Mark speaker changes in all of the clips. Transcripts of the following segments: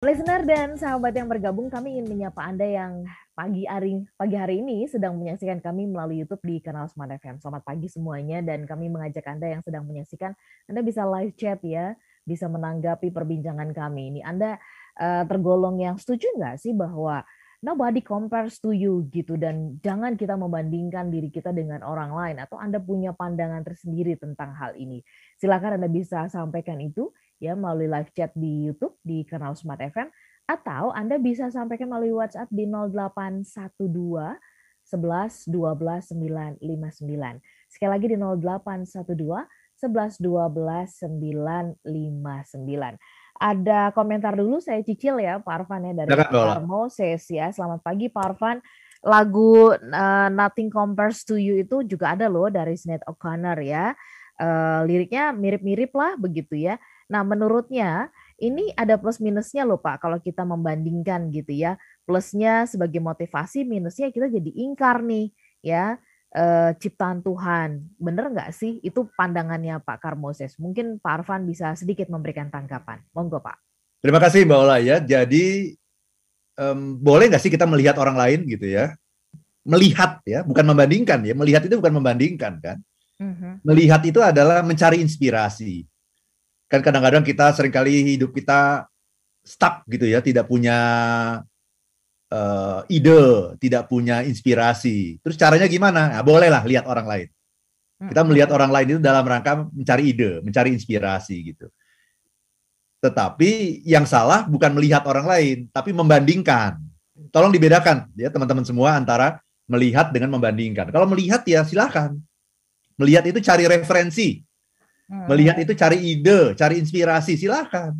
Speaker 1: Listener dan sahabat yang bergabung, kami ingin menyapa Anda yang pagi hari pagi hari ini sedang menyaksikan kami melalui YouTube di kanal Smart FM. Selamat pagi semuanya dan kami mengajak Anda yang sedang menyaksikan, Anda bisa live chat ya, bisa menanggapi perbincangan kami. Ini Anda uh, tergolong yang setuju nggak sih bahwa nobody compares to you gitu dan jangan kita membandingkan diri kita dengan orang lain atau Anda punya pandangan tersendiri tentang hal ini. Silakan Anda bisa sampaikan itu ya melalui live chat di YouTube di kanal Smart FM atau Anda bisa sampaikan melalui WhatsApp di 0812 11 12 959. Sekali lagi di 0812 11 12 959. Ada komentar dulu saya cicil ya Pak Arfan ya dari Pak Moses ya. Selamat pagi Pak Arfan. Lagu uh, Nothing Compares to You itu juga ada loh dari Sinead O'Connor ya. Uh, liriknya mirip-mirip lah begitu ya. Nah, menurutnya ini ada plus minusnya loh Pak kalau kita membandingkan gitu ya. Plusnya sebagai motivasi, minusnya kita jadi ingkar nih ya eh, ciptaan Tuhan. Bener nggak sih? Itu pandangannya Pak Karmoses. Mungkin Pak Arfan bisa sedikit memberikan tanggapan. Monggo Pak.
Speaker 2: Terima kasih Mbak Ola ya. Jadi um, boleh nggak sih kita melihat orang lain gitu ya? Melihat ya, bukan membandingkan ya. Melihat itu bukan membandingkan kan. Mm-hmm. Melihat itu adalah mencari inspirasi kan kadang-kadang kita sering kali hidup kita stuck gitu ya, tidak punya uh, ide, tidak punya inspirasi. Terus caranya gimana? Nah, bolehlah lihat orang lain. Kita melihat orang lain itu dalam rangka mencari ide, mencari inspirasi gitu. Tetapi yang salah bukan melihat orang lain, tapi membandingkan. Tolong dibedakan ya teman-teman semua antara melihat dengan membandingkan. Kalau melihat ya silahkan. Melihat itu cari referensi. Hmm. Melihat itu cari ide, cari inspirasi, silahkan.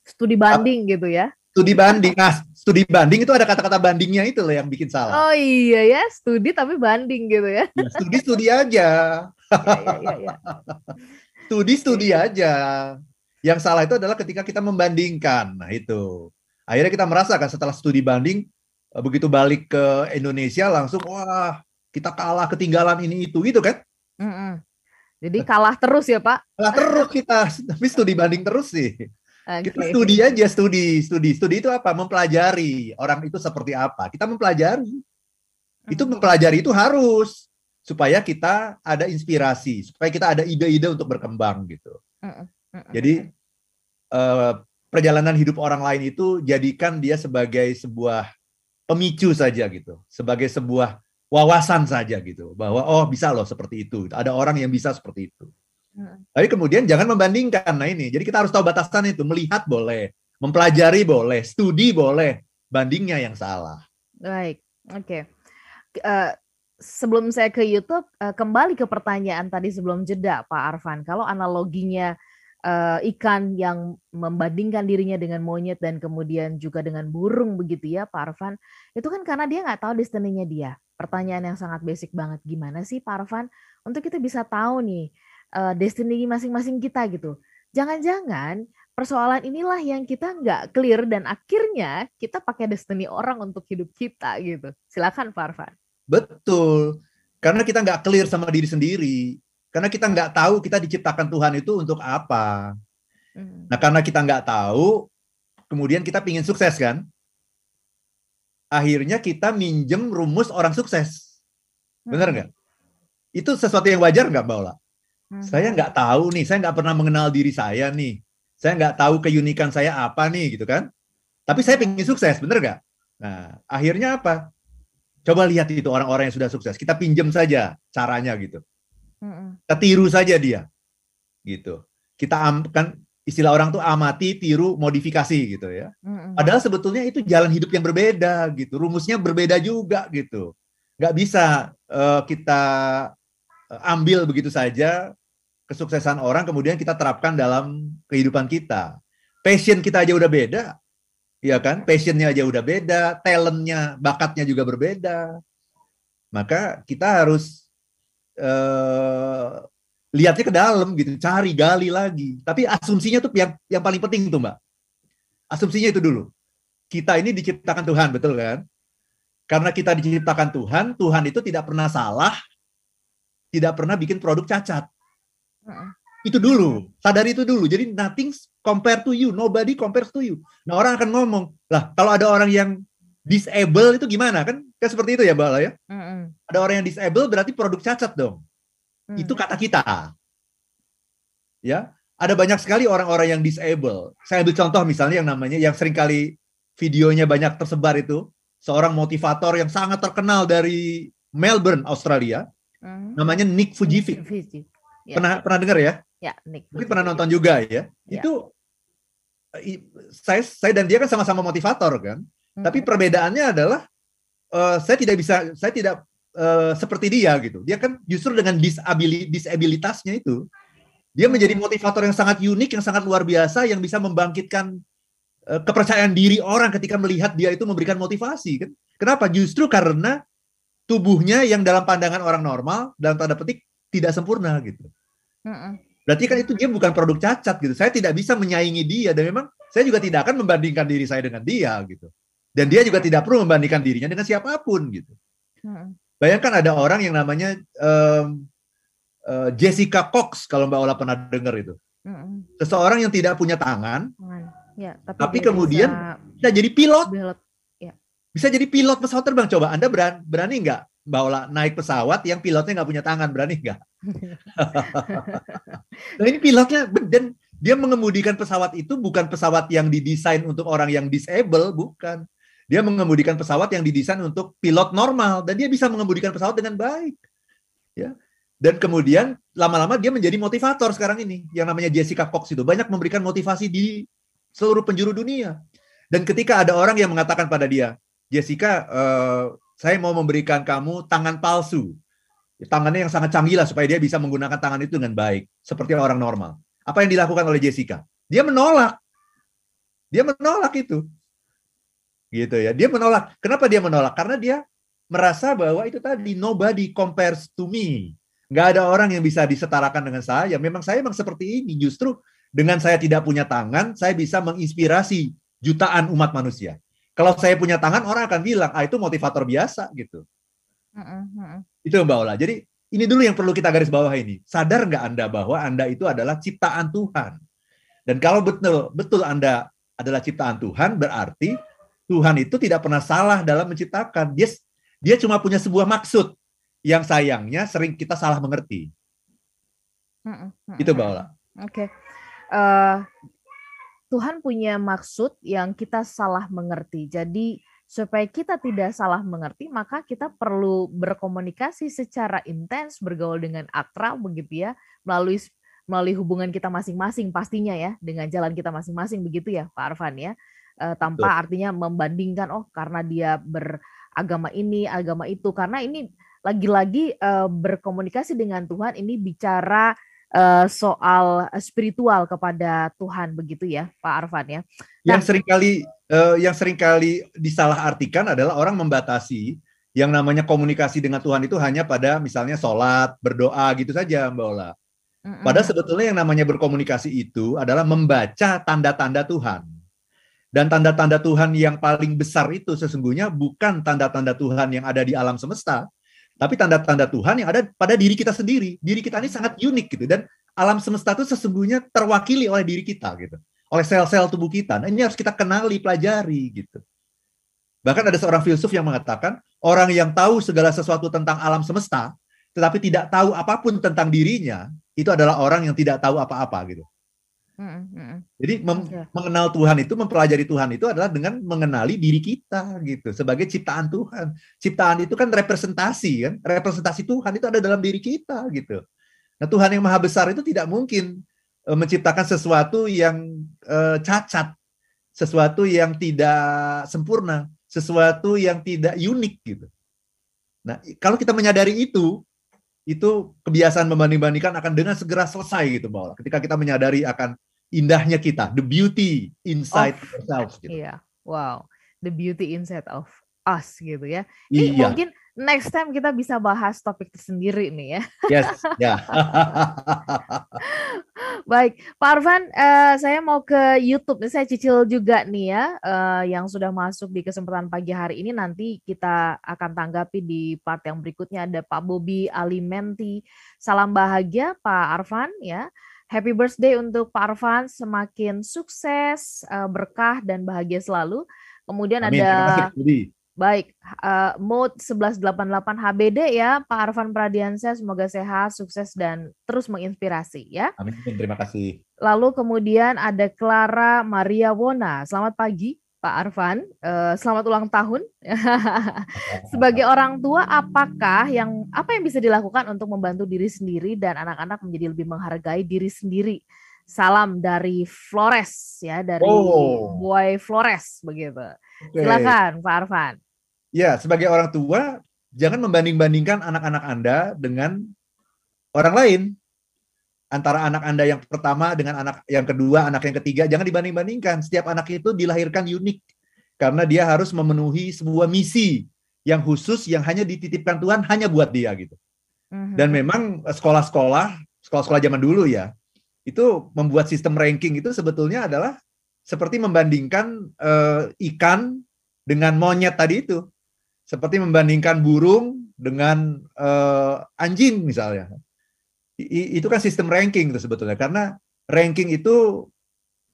Speaker 1: Studi banding gitu ya?
Speaker 2: Studi banding. Nah, studi banding itu ada kata-kata bandingnya itu loh yang bikin salah.
Speaker 1: Oh iya ya, studi tapi banding gitu ya?
Speaker 2: ya studi studi aja. ya, ya, ya, ya. studi studi aja. Yang salah itu adalah ketika kita membandingkan. Nah itu. Akhirnya kita merasakan setelah studi banding, eh, begitu balik ke Indonesia langsung wah kita kalah ketinggalan ini itu gitu kan? Mm -mm.
Speaker 1: Jadi kalah terus ya Pak?
Speaker 2: Kalah terus kita, tapi studi banding terus sih. Okay. Kita studi aja, studi, studi. Studi itu apa? Mempelajari orang itu seperti apa. Kita mempelajari. Itu hmm. mempelajari itu harus supaya kita ada inspirasi, supaya kita ada ide-ide untuk berkembang gitu. Hmm, hmm, Jadi uh, perjalanan hidup orang lain itu jadikan dia sebagai sebuah pemicu saja gitu, sebagai sebuah wawasan saja gitu bahwa oh bisa loh seperti itu. Ada orang yang bisa seperti itu. Hmm. tapi kemudian jangan membandingkan. Nah ini jadi kita harus tahu batasan itu. Melihat boleh mempelajari boleh studi boleh. Bandingnya yang salah.
Speaker 1: Baik oke. Okay. uh, eh, sebelum saya ke YouTube uh, kembali ke pertanyaan tadi sebelum jeda Pak Arfan. Kalau analoginya uh, ikan yang membandingkan dirinya dengan monyet dan kemudian juga dengan burung begitu ya Pak Arfan itu kan karena dia nggak tahu destininya dia pertanyaan yang sangat basic banget. Gimana sih Pak Arfan untuk kita bisa tahu nih uh, destiny masing-masing kita gitu. Jangan-jangan persoalan inilah yang kita nggak clear dan akhirnya kita pakai destiny orang untuk hidup kita gitu. Silakan Pak Arfan.
Speaker 2: Betul. Karena kita nggak clear sama diri sendiri. Karena kita nggak tahu kita diciptakan Tuhan itu untuk apa. Hmm. Nah karena kita nggak tahu, kemudian kita pingin sukses kan? Akhirnya kita minjem rumus orang sukses. Benar hmm. nggak? Itu sesuatu yang wajar nggak, Mbak Ola? Hmm. Saya nggak tahu nih, saya nggak pernah mengenal diri saya nih. Saya nggak tahu keunikan saya apa nih, gitu kan? Tapi saya pengen sukses, bener nggak? Nah, akhirnya apa? Coba lihat itu orang-orang yang sudah sukses. Kita pinjam saja caranya gitu. Hmm. Kita tiru saja dia, gitu. Kita kan istilah orang tuh amati, tiru, modifikasi gitu ya. Mm-hmm. Padahal sebetulnya itu jalan hidup yang berbeda gitu, rumusnya berbeda juga gitu. Gak bisa uh, kita eh, ambil begitu saja kesuksesan orang kemudian kita terapkan dalam kehidupan kita. Passion kita aja udah beda, ya kan? Passionnya aja udah beda, talentnya, bakatnya juga berbeda. Maka kita harus uh, lihatnya ke dalam gitu, cari gali lagi. Tapi asumsinya tuh yang yang paling penting tuh, Mbak. Asumsinya itu dulu. Kita ini diciptakan Tuhan, betul kan? Karena kita diciptakan Tuhan, Tuhan itu tidak pernah salah, tidak pernah bikin produk cacat. Itu dulu, sadari itu dulu. Jadi nothing compare to you, nobody compares to you. Nah orang akan ngomong, lah kalau ada orang yang disable itu gimana kan? Kan seperti itu ya Mbak ya. Mm -hmm. Ada orang yang disable berarti produk cacat dong. Mm. Itu kata kita. Ya, ada banyak sekali orang-orang yang disable. Saya ambil contoh misalnya yang namanya yang sering kali videonya banyak tersebar itu seorang motivator yang sangat terkenal dari Melbourne, Australia. Mm. Namanya Nick Fujifilm. Ya. Pernah pernah dengar ya?
Speaker 1: Ya, Nick.
Speaker 2: Mungkin pernah nonton juga ya. ya. Itu saya saya dan dia kan sama-sama motivator kan. Hmm. Tapi perbedaannya adalah uh, saya tidak bisa saya tidak uh, seperti dia gitu. Dia kan justru dengan disabilitas disabilitasnya itu dia hmm. menjadi motivator yang sangat unik, yang sangat luar biasa yang bisa membangkitkan uh, kepercayaan diri orang ketika melihat dia itu memberikan motivasi kan. Kenapa? Justru karena tubuhnya yang dalam pandangan orang normal dalam tanda petik tidak sempurna gitu. Hmm. Berarti kan itu dia bukan produk cacat gitu. Saya tidak bisa menyaingi dia dan memang saya juga tidak akan membandingkan diri saya dengan dia gitu. Dan dia juga tidak perlu membandingkan dirinya dengan siapa pun gitu. Hmm. Bayangkan ada orang yang namanya um, uh, Jessica Cox kalau Mbak Ola pernah dengar itu. Hmm. Seseorang yang tidak punya tangan, ya, tapi, tapi kemudian bisa, bisa jadi pilot. pilot. Ya. Bisa jadi pilot pesawat terbang. Coba Anda berani, berani nggak Mbak Ola naik pesawat yang pilotnya nggak punya tangan, berani nggak? nah ini pilotnya dan dia mengemudikan pesawat itu bukan pesawat yang didesain untuk orang yang disable, bukan. Dia mengemudikan pesawat yang didesain untuk pilot normal dan dia bisa mengemudikan pesawat dengan baik. Ya. Dan kemudian lama-lama dia menjadi motivator sekarang ini yang namanya Jessica Cox itu banyak memberikan motivasi di seluruh penjuru dunia. Dan ketika ada orang yang mengatakan pada dia, Jessica, uh, saya mau memberikan kamu tangan palsu tangannya yang sangat canggih lah supaya dia bisa menggunakan tangan itu dengan baik seperti orang normal. Apa yang dilakukan oleh Jessica? Dia menolak. Dia menolak itu. Gitu ya. Dia menolak. Kenapa dia menolak? Karena dia merasa bahwa itu tadi nobody compares to me. Nggak ada orang yang bisa disetarakan dengan saya. Memang saya memang seperti ini. Justru dengan saya tidak punya tangan, saya bisa menginspirasi jutaan umat manusia. Kalau saya punya tangan, orang akan bilang, ah itu motivator biasa gitu. Itu Mbak Ola. Jadi ini dulu yang perlu kita garis bawah ini. Sadar nggak Anda bahwa Anda itu adalah ciptaan Tuhan? Dan kalau betul betul Anda adalah ciptaan Tuhan, berarti Tuhan itu tidak pernah salah dalam menciptakan. Dia dia cuma punya sebuah maksud yang sayangnya sering kita salah mengerti. Itu Mbak Ola.
Speaker 1: Oke. Okay. Uh, eh, Tuhan punya maksud yang kita salah mengerti. Jadi supaya kita tidak salah mengerti, maka kita perlu berkomunikasi secara intens, bergaul dengan akrab begitu ya, melalui melalui hubungan kita masing-masing pastinya ya, dengan jalan kita masing-masing begitu ya, Pak Arfan ya. E, tanpa Betul. artinya membandingkan oh karena dia beragama ini, agama itu, karena ini lagi-lagi e, berkomunikasi dengan Tuhan ini bicara uh, soal spiritual kepada Tuhan begitu ya, Pak Arfan ya.
Speaker 2: Nah, yang sering kali uh, yang sering kali disalahartikan adalah orang membatasi yang namanya komunikasi dengan Tuhan itu hanya pada misalnya sholat, berdoa gitu saja, Mbak Ola. Padahal sebetulnya yang namanya berkomunikasi itu adalah membaca tanda-tanda Tuhan. Dan tanda-tanda Tuhan yang paling besar itu sesungguhnya bukan tanda-tanda Tuhan yang ada di alam semesta, tapi tanda-tanda Tuhan yang ada pada diri kita sendiri. Diri kita ini sangat unik gitu dan alam semesta itu sesungguhnya terwakili oleh diri kita gitu. Oleh sel-sel tubuh kita. Nah, ini harus kita kenali, pelajari gitu. Bahkan ada seorang filsuf yang mengatakan, orang yang tahu segala sesuatu tentang alam semesta, tetapi tidak tahu apa pun tentang dirinya, itu adalah orang yang tidak tahu apa-apa gitu. Jadi mem mengenal Tuhan itu, mempelajari Tuhan itu adalah dengan mengenali diri kita gitu sebagai ciptaan Tuhan. Ciptaan itu kan representasi kan, representasi Tuhan itu ada dalam diri kita gitu. Nah Tuhan yang maha besar itu tidak mungkin uh, menciptakan sesuatu yang uh, cacat, sesuatu yang tidak sempurna, sesuatu yang tidak unik gitu. Nah kalau kita menyadari itu, itu kebiasaan membanding-bandingkan akan dengan segera selesai gitu bahwa ketika kita menyadari akan indahnya kita, the beauty inside of, ourselves.
Speaker 1: Gitu. Iya, wow, the beauty inside of us gitu ya. Ini iya. mungkin next time kita bisa bahas topik tersendiri nih ya.
Speaker 2: Yes, ya. Yeah.
Speaker 1: Baik, Pak Arvan, uh, saya mau ke YouTube. Saya cicil juga nih ya, uh, yang sudah masuk di kesempatan pagi hari ini. Nanti kita akan tanggapi di part yang berikutnya. Ada Pak Bobi Alimenti. Salam bahagia, Pak Arvan ya. Happy birthday untuk Pak Arfan, semakin sukses, uh, berkah dan bahagia selalu. Kemudian Amin. ada Baik, uh, mode 1188 HBD ya, Pak Arfan Pradiansyah, semoga sehat, sukses dan terus menginspirasi ya.
Speaker 2: Amin, terima kasih.
Speaker 1: Lalu kemudian ada Clara Maria Wona. Selamat pagi, Pak Arfan. Uh, selamat ulang tahun. Sebagai orang tua, apakah yang apa yang bisa dilakukan untuk membantu diri sendiri dan anak-anak menjadi lebih menghargai diri sendiri? Salam dari Flores ya, dari oh. Boy Flores begitu. Okay. Silakan Pak Arfan.
Speaker 2: Ya, sebagai orang tua, jangan membanding-bandingkan anak-anak Anda dengan orang lain. Antara anak Anda yang pertama dengan anak yang kedua, anak yang ketiga, jangan dibanding-bandingkan. Setiap anak itu dilahirkan unik karena dia harus memenuhi sebuah misi yang khusus yang hanya dititipkan Tuhan hanya buat dia gitu. Mhm. Dan memang sekolah-sekolah, sekolah-sekolah zaman dulu ya, itu membuat sistem ranking itu sebetulnya adalah seperti membandingkan uh, ikan dengan monyet tadi itu seperti membandingkan burung dengan uh, anjing misalnya. Itu kan sistem ranking itu sebetulnya karena ranking itu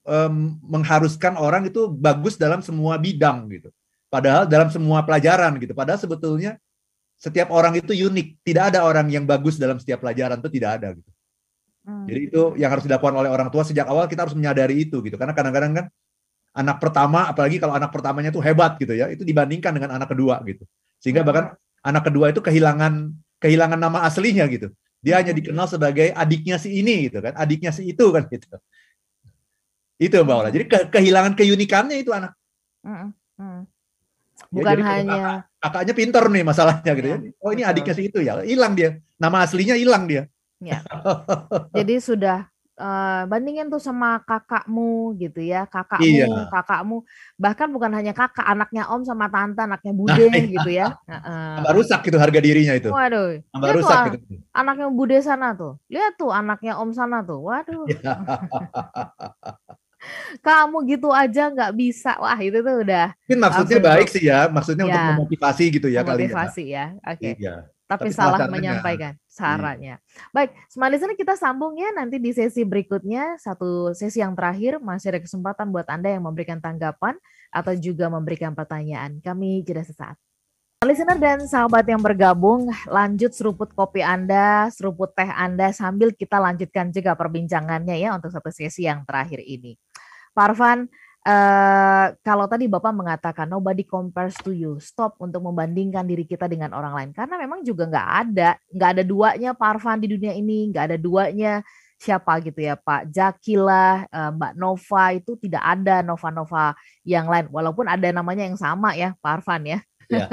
Speaker 2: um, mengharuskan orang itu bagus dalam semua bidang gitu. Padahal dalam semua pelajaran gitu. Padahal sebetulnya setiap orang itu unik. Tidak ada orang yang bagus dalam setiap pelajaran itu tidak ada gitu. Hmm. Jadi itu yang harus dilakukan oleh orang tua sejak awal kita harus menyadari itu gitu. Karena kadang-kadang kan anak pertama apalagi kalau anak pertamanya tuh hebat gitu ya itu dibandingkan dengan anak kedua gitu sehingga bahkan anak kedua itu kehilangan kehilangan nama aslinya gitu dia hanya dikenal sebagai adiknya si ini gitu kan. Adiknya si itu kan gitu. Itu mbak Ola. Jadi ke, kehilangan keunikannya itu anak.
Speaker 1: Ya, bukan ya, hanya kakak,
Speaker 2: kakaknya pinter nih masalahnya gitu ya, ya. oh ini betul. adiknya si itu ya. Hilang dia. Nama aslinya hilang dia.
Speaker 1: Ya. jadi sudah bandingin tuh sama kakakmu gitu ya, kakakmu, iya. kakakmu, bahkan bukan hanya kakak, anaknya om sama tante, anaknya bude nah, iya. gitu ya.
Speaker 2: Uh, rusak gitu harga dirinya itu.
Speaker 1: Waduh. Tambah rusak tuh, gitu. Anaknya bude sana tuh. Lihat tuh anaknya om sana tuh. Waduh. Iya. Kamu gitu aja nggak bisa. Wah, itu tuh udah.
Speaker 2: Mungkin maksudnya baik sih ya, maksudnya ya. untuk memotivasi gitu ya,
Speaker 1: ya. memotivasi kali ya. ya. Oke. Okay. Iya tapi, tapi salah menyampaikan sarannya. Hmm. Baik, smart listener kita sambung ya nanti di sesi berikutnya, satu sesi yang terakhir masih ada kesempatan buat Anda yang memberikan tanggapan atau juga memberikan pertanyaan. Kami jeda sesaat. Listener dan sahabat yang bergabung, lanjut seruput kopi Anda, seruput teh Anda sambil kita lanjutkan juga perbincangannya ya untuk satu sesi yang terakhir ini. Parvan, Uh, kalau tadi Bapak mengatakan nobody compares to you, stop untuk membandingkan diri kita dengan orang lain karena memang juga nggak ada nggak ada duanya Parvan di dunia ini, nggak ada duanya siapa gitu ya Pak Jakila, uh, Mbak Nova itu tidak ada Nova-Nova yang lain walaupun ada namanya yang sama ya Parvan ya. ya.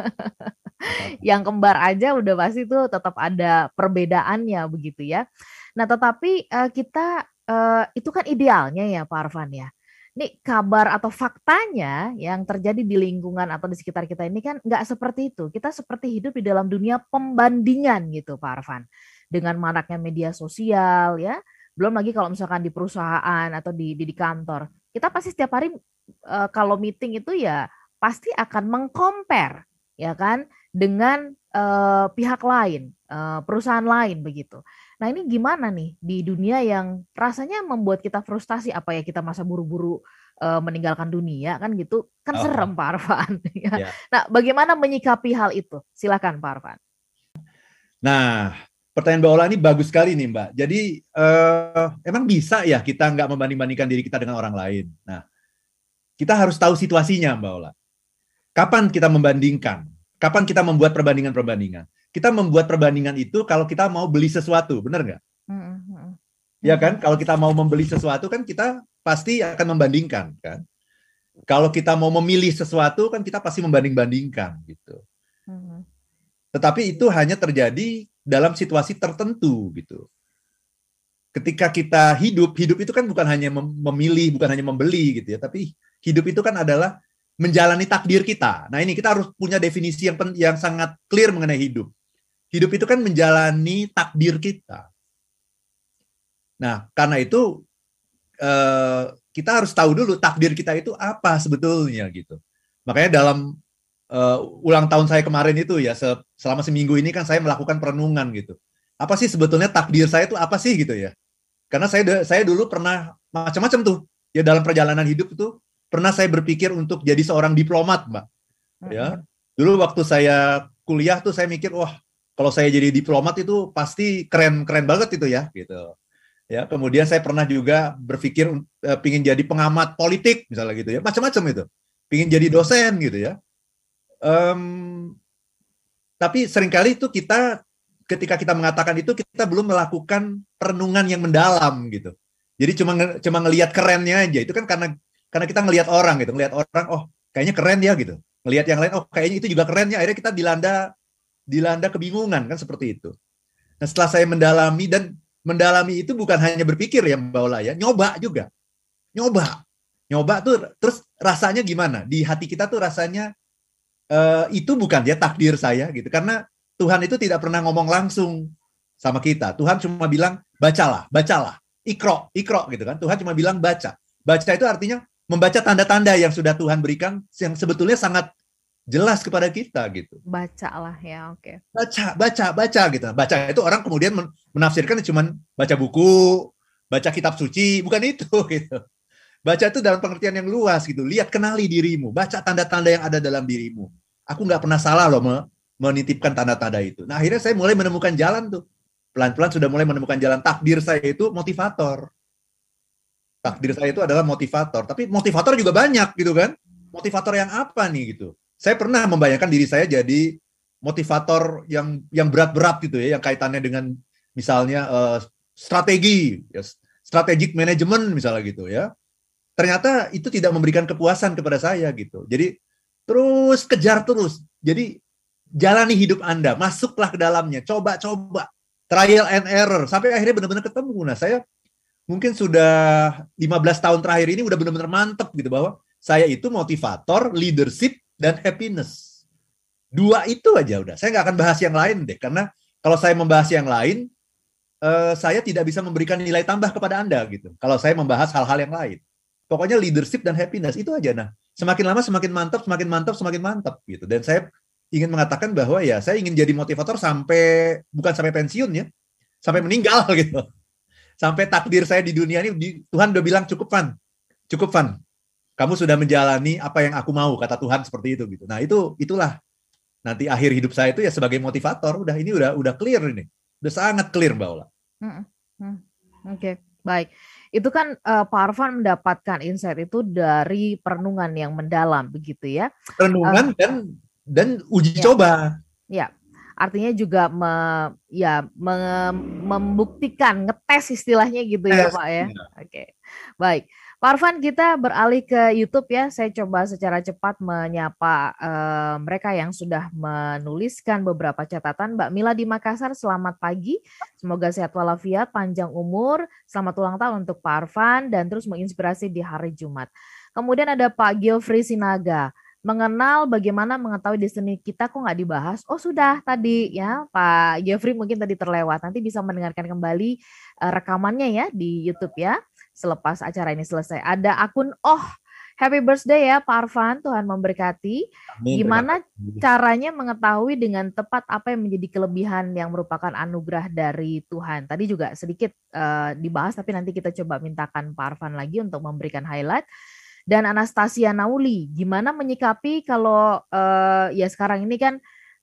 Speaker 1: yang kembar aja udah pasti itu tetap ada perbedaannya begitu ya. Nah tetapi uh, kita uh, itu kan idealnya ya Pak Arfan ya Nih kabar atau faktanya yang terjadi di lingkungan atau di sekitar kita ini kan nggak seperti itu. Kita seperti hidup di dalam dunia pembandingan gitu Pak Arfan. Dengan maraknya media sosial ya. Belum lagi kalau misalkan di perusahaan atau di, di, di kantor. Kita pasti setiap hari e, kalau meeting itu ya pasti akan mengcompare ya kan dengan e, pihak lain, perusahaan lain begitu. Nah ini gimana nih di dunia yang rasanya membuat kita frustasi apa ya kita masa buru-buru uh, meninggalkan dunia kan gitu kan oh. serem Pak Arfan. ya. Yeah. Nah bagaimana menyikapi hal itu? Silakan Pak Arfan.
Speaker 2: Nah pertanyaan Mbak Ola ini bagus sekali nih Mbak. Jadi uh, emang bisa ya kita nggak membanding-bandingkan diri kita dengan orang lain. Nah kita harus tahu situasinya Mbak Ola. Kapan kita membandingkan? Kapan kita membuat perbandingan-perbandingan? Kita membuat perbandingan itu kalau kita mau beli sesuatu, benar nggak? Mm-hmm. Ya kan, kalau kita mau membeli sesuatu kan kita pasti akan membandingkan kan. Kalau kita mau memilih sesuatu kan kita pasti membanding-bandingkan gitu. Mm-hmm. Tetapi itu hanya terjadi dalam situasi tertentu gitu. Ketika kita hidup, hidup itu kan bukan hanya memilih, bukan hanya membeli gitu ya, tapi hidup itu kan adalah menjalani takdir kita. Nah ini kita harus punya definisi yang yang sangat clear mengenai hidup. Hidup itu kan menjalani takdir kita. Nah, karena itu eh, kita harus tahu dulu takdir kita itu apa sebetulnya gitu. Makanya dalam uh, ulang tahun saya kemarin itu ya selama seminggu ini kan saya melakukan perenungan gitu. Apa sih sebetulnya takdir saya itu apa sih gitu ya? Karena saya saya dulu pernah macam-macam tuh ya dalam perjalanan hidup itu pernah saya berpikir untuk jadi seorang diplomat, Mbak. Ya. Dulu waktu saya kuliah tuh saya mikir, wah, kalau saya jadi diplomat itu pasti keren-keren banget itu ya, gitu. Ya, kemudian saya pernah juga berpikir uh, pingin jadi pengamat politik misalnya gitu ya, macam-macam itu. Pingin jadi dosen gitu ya. Um, tapi sering kali itu kita ketika kita mengatakan itu kita belum melakukan perenungan yang mendalam gitu. Jadi cuma cuma ngelihat kerennya aja. Itu kan karena karena kita ngelihat orang gitu, ngelihat orang oh kayaknya keren ya gitu. Ngelihat yang lain oh kayaknya itu juga keren ya. Akhirnya kita dilanda dilanda kebingungan kan seperti itu. Nah, setelah saya mendalami dan mendalami itu bukan hanya berpikir ya Mbak Ola ya, nyoba juga. Nyoba. Nyoba tuh terus rasanya gimana? Di hati kita tuh rasanya uh, itu bukan ya takdir saya gitu. Karena Tuhan itu tidak pernah ngomong langsung sama kita. Tuhan cuma bilang bacalah, bacalah ikro, ikro gitu kan. Tuhan cuma bilang baca. Baca itu artinya membaca tanda-tanda yang sudah Tuhan berikan yang sebetulnya sangat jelas kepada kita gitu.
Speaker 1: Bacalah ya, oke. Okay.
Speaker 2: Baca, baca, baca gitu. Baca itu orang kemudian menafsirkan cuma baca buku, baca kitab suci, bukan itu gitu. Baca itu dalam pengertian yang luas gitu. Lihat kenali dirimu, baca tanda-tanda yang ada dalam dirimu. Aku nggak pernah salah loh menitipkan tanda-tanda itu. Nah akhirnya saya mulai menemukan jalan tuh pelan-pelan sudah mulai menemukan jalan takdir saya itu motivator. Takdir saya itu adalah motivator, tapi motivator juga banyak gitu kan. Motivator yang apa nih gitu. Saya pernah membayangkan diri saya jadi motivator yang yang berat-berat gitu ya, yang kaitannya dengan misalnya uh, strategi, ya, strategic management misalnya gitu ya. Ternyata itu tidak memberikan kepuasan kepada saya gitu. Jadi terus kejar terus. Jadi jalani hidup Anda, masuklah ke dalamnya, coba-coba trial and error sampai akhirnya benar-benar ketemu. Nah, saya mungkin sudah 15 tahun terakhir ini udah benar-benar mantep gitu bahwa saya itu motivator, leadership dan happiness. Dua itu aja udah. Saya nggak akan bahas yang lain deh karena kalau saya membahas yang lain uh, saya tidak bisa memberikan nilai tambah kepada Anda gitu. Kalau saya membahas hal-hal yang lain. Pokoknya leadership dan happiness itu aja nah. Semakin lama semakin mantap, semakin mantap, semakin mantap gitu. Dan saya ingin mengatakan bahwa ya saya ingin jadi motivator sampai bukan sampai pensiun ya, sampai meninggal gitu. Sampai takdir saya di dunia ini Tuhan udah bilang cukup fun. Cukup fun. Kamu sudah menjalani apa yang aku mau kata Tuhan seperti itu gitu. Nah, itu itulah nanti akhir hidup saya itu ya sebagai motivator. Udah ini udah udah clear ini. Udah sangat clear Mbak Ola. Hmm,
Speaker 1: hmm. Oke, okay. baik. Itu kan uh, Pak Arfan mendapatkan insight itu dari perenungan yang mendalam begitu ya.
Speaker 2: Perenungan uh, dan dan uji ya. coba.
Speaker 1: Ya, artinya juga me, ya me, membuktikan ngetes istilahnya gitu ya Pak ya. ya. Oke, baik. Pak Arfan, kita beralih ke YouTube ya. Saya coba secara cepat menyapa uh, mereka yang sudah menuliskan beberapa catatan. Mbak Mila di Makassar, selamat pagi. Semoga sehat walafiat, panjang umur. Selamat ulang tahun untuk Pak Arfan dan terus menginspirasi di hari Jumat. Kemudian ada Pak Gilfrey Sinaga mengenal bagaimana mengetahui destiny kita kok nggak dibahas. Oh sudah tadi ya Pak Jeffrey mungkin tadi terlewat. Nanti bisa mendengarkan kembali uh, rekamannya ya di YouTube ya selepas acara ini selesai. Ada akun Oh Happy birthday ya Pak Arfan, Tuhan memberkati. Amin, Gimana caranya mengetahui dengan tepat apa yang menjadi kelebihan yang merupakan anugerah dari Tuhan? Tadi juga sedikit uh, dibahas, tapi nanti kita coba mintakan Pak Arfan lagi untuk memberikan highlight dan Anastasia Nauli. Gimana menyikapi kalau uh, ya sekarang ini kan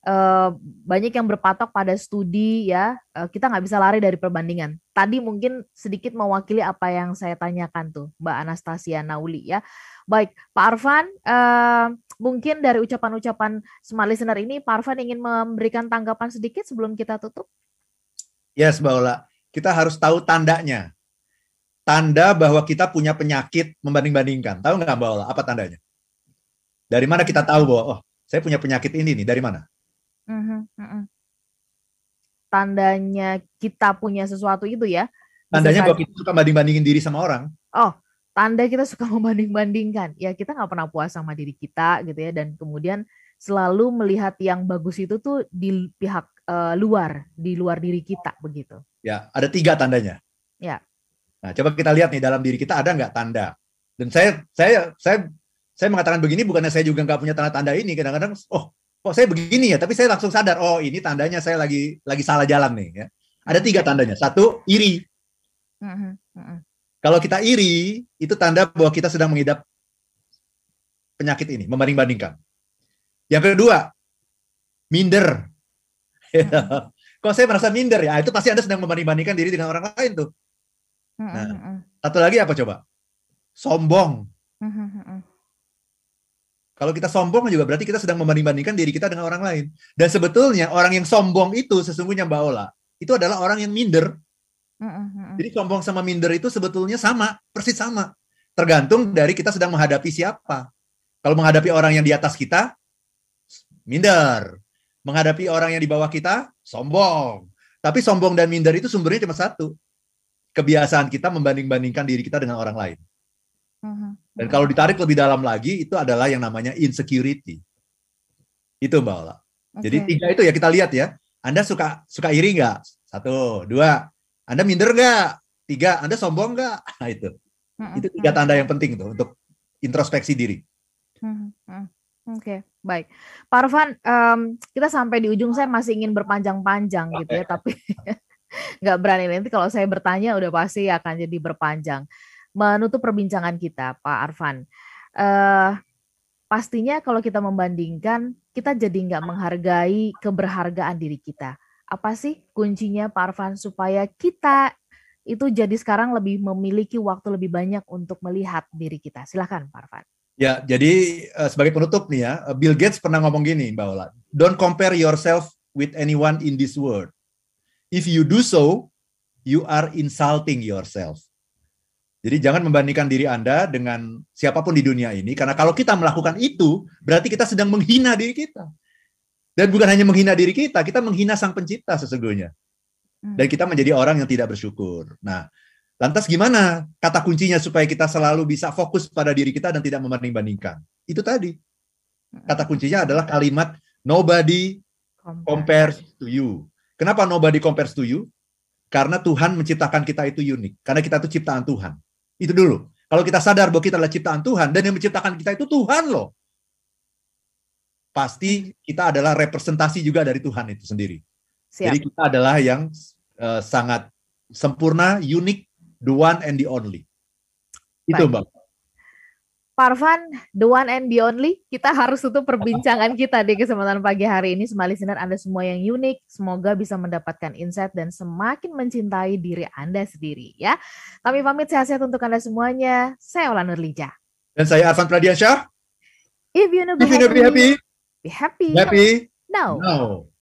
Speaker 1: uh, banyak yang berpatok pada studi ya, uh, kita nggak bisa lari dari perbandingan. Tadi mungkin sedikit mewakili apa yang saya tanyakan tuh, Mbak Anastasia Nauli ya. Baik, Pak Arfan, uh, mungkin dari ucapan-ucapan smart listener ini, Pak Arfan ingin memberikan tanggapan sedikit sebelum kita tutup.
Speaker 2: Yes, Mbak Ola. Kita harus tahu tandanya tanda bahwa kita punya penyakit membanding-bandingkan. Tahu nggak Mbak Ola, apa tandanya? Dari mana kita tahu bahwa, oh, saya punya penyakit ini nih, dari mana?
Speaker 1: Tandanya kita punya sesuatu itu ya?
Speaker 2: Tandanya bahwa kita suka banding-bandingin diri sama orang.
Speaker 1: Oh, tanda kita suka membanding-bandingkan. Ya kita nggak pernah puas sama diri kita gitu ya, dan kemudian selalu melihat yang bagus itu tuh di pihak uh, luar, di luar diri kita begitu.
Speaker 2: Ya, ada tiga tandanya.
Speaker 1: Ya.
Speaker 2: Nah, coba kita lihat nih dalam diri kita ada nggak tanda. Dan saya saya saya saya mengatakan begini bukannya saya juga nggak punya tanda-tanda ini. Kadang-kadang, oh, kok saya begini ya? Tapi saya langsung sadar, oh ini tandanya saya lagi lagi salah jalan nih. Ya. Ada tiga tandanya. Satu, iri. Mm-hmm. Kalau kita iri, itu tanda bahwa kita sedang mengidap penyakit ini, membanding-bandingkan. Yang kedua, minder. Kalau saya merasa minder ya, itu pasti Anda sedang membanding-bandingkan diri dengan orang lain tuh. Nah, satu lagi apa coba? Sombong. Kalau kita sombong juga berarti kita sedang membanding-bandingkan diri kita dengan orang lain. Dan sebetulnya orang yang sombong itu sesungguhnya Mbak Ola, itu adalah orang yang minder. Jadi sombong sama minder itu sebetulnya sama, persis sama. Tergantung dari kita sedang menghadapi siapa. Kalau menghadapi orang yang di atas kita, minder. Menghadapi orang yang di bawah kita, sombong. Tapi sombong dan minder itu sumbernya cuma satu. Kebiasaan kita membanding-bandingkan diri kita dengan orang lain. Dan kalau ditarik lebih dalam lagi, itu adalah yang namanya insecurity. Itu Mbak Ola. Okay. Jadi tiga itu ya kita lihat ya. Anda suka suka iri nggak? Satu, dua. Anda minder nggak? Tiga, Anda sombong nggak? Nah itu. Itu tiga tanda yang penting tuh untuk introspeksi diri.
Speaker 1: Oke, okay, baik. Pak Arfan, um, kita sampai di ujung saya masih ingin berpanjang-panjang okay. gitu ya, tapi nggak berani nanti kalau saya bertanya udah pasti akan jadi berpanjang menutup perbincangan kita, Pak Arfan. Uh, pastinya kalau kita membandingkan, kita jadi nggak menghargai keberhargaan diri kita. Apa sih kuncinya, Pak Arfan, supaya kita itu jadi sekarang lebih memiliki waktu lebih banyak untuk melihat diri kita? Silahkan, Pak Arfan.
Speaker 2: Ya, jadi uh, sebagai penutup nih ya, Bill Gates pernah ngomong gini, Mbak Ola. Don't compare yourself with anyone in this world. If you do so, you are insulting yourself. Jadi jangan membandingkan diri Anda dengan siapa pun di dunia ini, karena kalau kita melakukan itu, berarti kita sedang menghina diri kita. Dan bukan hanya menghina diri kita, kita menghina sang pencipta sesungguhnya. Dan hmm. kita menjadi orang yang tidak bersyukur. Nah, lantas gimana kata kuncinya supaya kita selalu bisa fokus pada diri kita dan tidak membanding-bandingkan? Itu tadi. Kata kuncinya adalah kalimat nobody compares to you. Kenapa nobody compares to you? Karena Tuhan menciptakan kita itu unik. Karena kita itu ciptaan Tuhan. Itu dulu. Kalau kita sadar bahwa kita adalah ciptaan Tuhan dan yang menciptakan kita itu Tuhan loh. Pasti kita adalah representasi juga dari Tuhan itu sendiri. Siap. Jadi kita adalah yang uh, sangat sempurna, unik, the one and the only. Itu Baik. Mbak.
Speaker 1: Parvan, the one and the only, kita harus tutup perbincangan kita di kesempatan pagi hari ini. Semali Sinar Anda semua yang unik, semoga bisa mendapatkan insight dan semakin mencintai diri Anda sendiri ya. Kami pamit sehat-sehat untuk Anda semuanya. Saya Ola Nurlija.
Speaker 2: Dan saya Arvan Pradiansyah.
Speaker 1: If you know be, If happy, you know be happy,
Speaker 2: be happy,
Speaker 1: happy now.
Speaker 2: now.